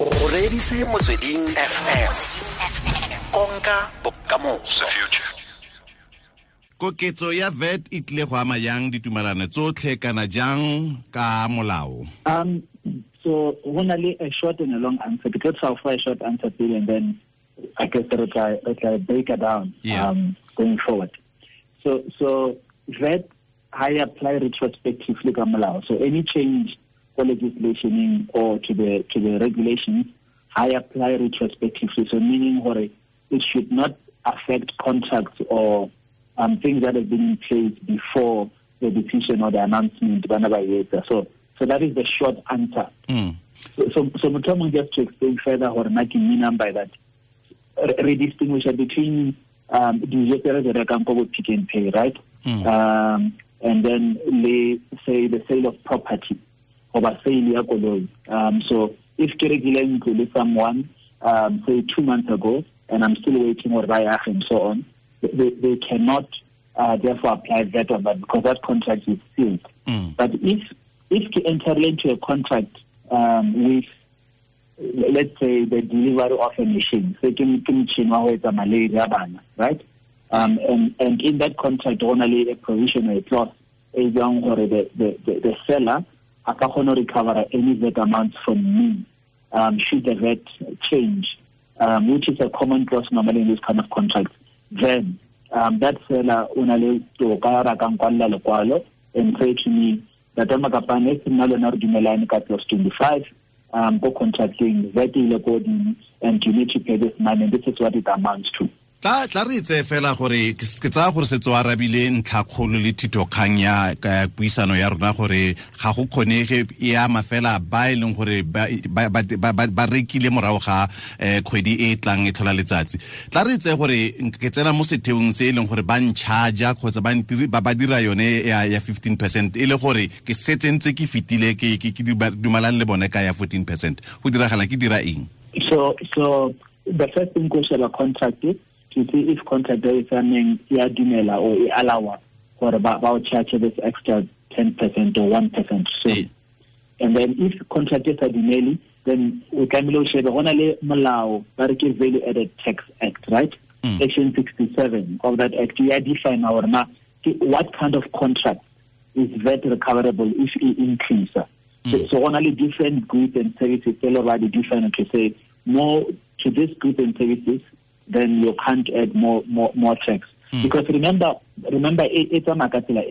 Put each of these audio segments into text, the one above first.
o reditse motsweding fm konka bokamoso koketso ya VAT e tlile go ama jang ditumalano tsotlhe kana jang ka molao Um, so when I a short and a long answer, because I'll for a short answer Bill, and then I guess the reply, reply break it down Yeah. um, going forward. So so that I apply retrospectively Kamalao. So any change for legislation or to the to the regulations, I apply retrospectively. So meaning what it should not affect contracts or um, things that have been in place before the decision or the announcement. whenever it is. So so that is the short answer. Mm. So, so, so Mutomong, just to explain further what I mean by that, re re distinguish between um, dijo tse re di rekang ko bo pick and pay, right? Mm. Um, and then le say the sale of property sale ya koloi. Um, so if ke rekile ntlo le someone, um, say two months ago, and I'm still waiting or buy and so on, they, they cannot uh, therefore apply that on that because that contract is sealed. Mm. But if if you enter into a contract um, with let's say the delivery of a machine, so ke machine wa ho etsa malaria bana, right? Um, and and in that contract only a provision or a clause is young or the, the, the, the seller a ka kgona ho recover any VAT amount from me um, should the VAT change, um, which is a common clause normally in this kind of contract. Then um, that seller only to ka ra ka nkwalla and say to me that makapane e nna lona re dumelane clause 25 um go contracting VAT ile ko and you need to pay this money and this is what it amounts to tla tla re itse fela gore ke tsa ke tsaya gore setse o arabile ntlhakgolo le thitokgang ya puisano ya rona gore ga go kgonege e ama fela ba e leng gore ba rekile morago ga um kgwedi e tlang e tlhola letsatsi. Tla re itse gore ke tsena mo setheong se e leng gore ba ncharja kgotsa ba dira yone ya ya 15 percent e le gore ke setsentse ke fetile ke duma- le bone ka ya 14 percent. Go diragala ke dira eng? So so the first thing sheba contract to see if contract is something ya dumela or e allow gore ba ba o charge this extra 10% or 1% so Eh. and then if contract is a dumeli then o tlamehile o shebe go na le molao ba re ke value added tax act right Mm. section 67 of that act ya define gore na what kind of contract is VAT recoverable if it increase so, so on only different goods and services tell already different to say more to this goods and services then you can't add more more more tax. Because remember remember it, it's a makatila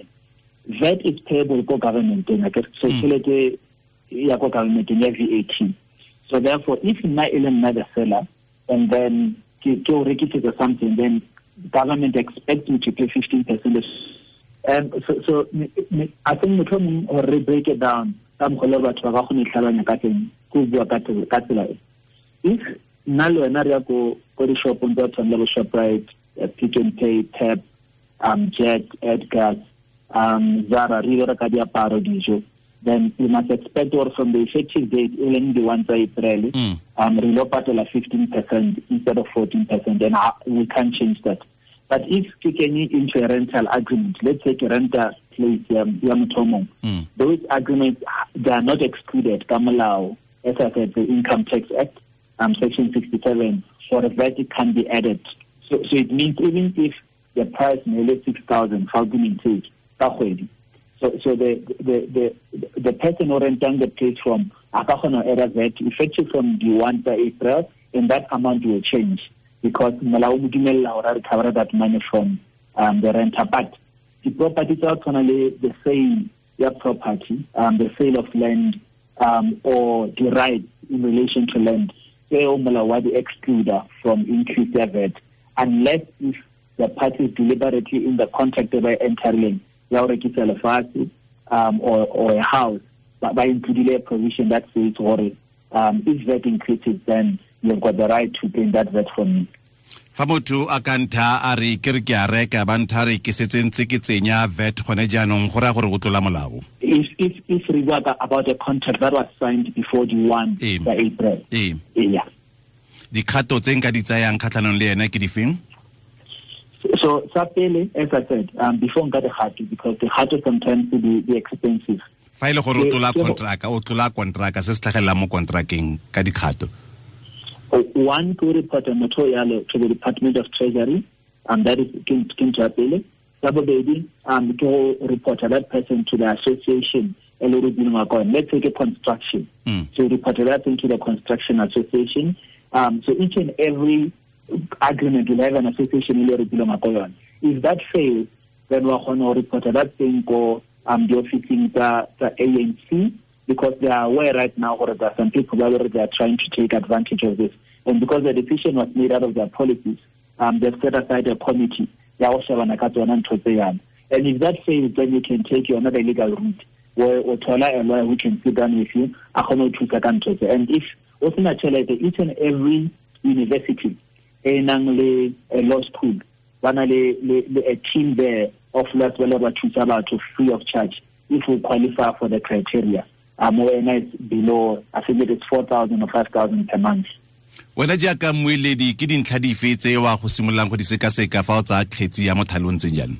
VAT is payable to government like so tšhelete ya ko government ya VAT so therefore if nna e le nna the seller and then ke ke o rekisetsa something then government expects me to pay 15% um, so, so I think motho mong gore re break it down ka mogolo batho ba ka kgone itlhalanya ka teng ko bua ka tsela- ka tsela e. If nna le wena re ya ko ko di-shopong tsa tshwane le bo shoprite uh, pick and pay tap um jet edgars um zara re ile re ka diaparo dijo then we must expect or from the effective date e leng di-one tsa april Mm. um re lo patela 15 percent instead of 14 percent and uh, we can't change that but if ke kenye into a rental agreement let's say ke renta place ya motho mongwe Mm. those agreements they are not excluded ka molao as I said the income tax act um section 67 for a VAT can be added. So so it means even if the price nearly 6000 how can it take ka kgwedi so so the the the the person who renting the place from a ka ho add VAT effective from the 1 by April and that amount will change. Because dumella a recover that money from um, the renter. But the property go tshwana the sale ya property um, the sale of land um, or the right in relation to land tseo molao wa from increase ya VAT unless if the parties deliberately in the contract that by entering ya go rekisa lefatshe um, or, or a house ba ba includile a provision that says gore um, if VAT increases then you've got the right to pay that VAT from me fa motho a ka ntha a re ke re ke a reka ba ntha re ke setse ntse ke tsenya vet gone jaanong go raya gore go tlola molao if if if we work about a contract that was signed before the one by April. ee Yeah. dikgato tse nka di tsayang kgatlhanong le yena ke di feng So, sa pele, as I said, um, before nka the khato because the heart sometimes be, the expensive. fa e le gore o tlola ke o tlola contract se se tlhagelelang mo contracteng ka dikgato one to report a motho yalo to the Department of Treasury, and that is kin kin to apele. Sa bobedi, um, to report that person to the association. a little bit more going. Let's take a construction. Mm. So report that thing to the construction association. Um, so each and every agreement will have an association. a little bit more going. If that fails, then we're going to report that thing go um, the officing the, the ANC because they are aware right now that there are some people already are trying to take advantage of this. And because the decision was made out of their policies, um, they've set aside a committee. And if that fails, then you can take your another legal route where o thola a lawyer who can sit down with you. And if o sena tšhelete, each and every university e nang le a law school ba le, le, le a team there of lawyers ba ba thusa batho free of charge if you qualify for the criteria um, wena is below I think it is 4,000 or 5,000 per month. Wena jaaka mmueledi ke dintlha dife tse wa go simololang go di sekaseka fa o tsaya kgetsi ya mothale o ntseng jalo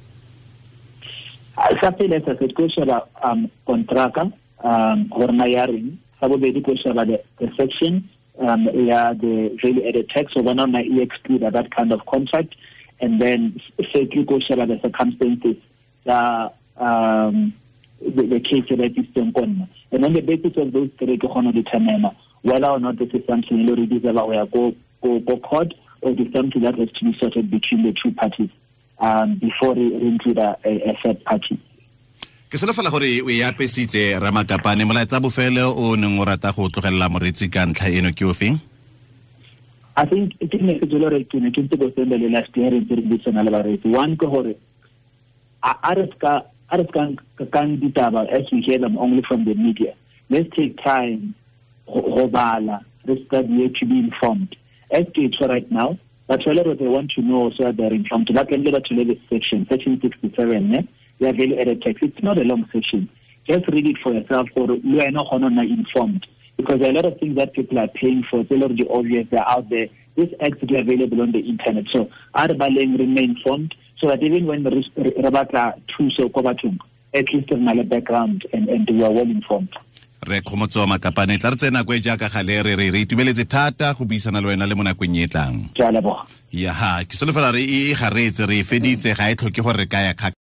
sa pele sa se tlo sheba um kontraka um gore na ya reng. Sa bobedi tlo sheba the, section um ya the value added tax so bona na e exclude that kind of contract. And then thirdly tlo sheba the circumstances tsa um the, the case that is ko nna. And on the basis of those three ke kgona go determine whether or not this is something le gore deserve go ya go go go court or it is something that has to be sorted between the two parties um, before we include a, a, third party. ke solofela gore o e apesitse ramakapane molaetsa bofele o neng o rata go tlogelela moretsi ka ntlha eno ke o feng I think ke message le re ke ne ke ntse go senda le last year re re tsena le baretsi one ke gore a re ska a re kang ditaba as we hear them only from the media let's take time go re ska to be informed as ke right now but whether they want to know so they're informed that can lead to the section section 67 ne ya value added tax it's not a long section just read it for yourself or you are not gonna informed because there are a lot of things that people are paying for it's already obvious they're out there this act is available on the internet so are baleng remain informed so that even when re batla thuso kwa bathong at least re na le background and and we are well informed re kgomotso makapane tla re tsena kwe e jaaka gale re re re itumeletse thata go buisana le wena le mo nakong e e tlang. Ke ha ke solofela re e garetse re e feditse ga e tlhoke gore re ka ya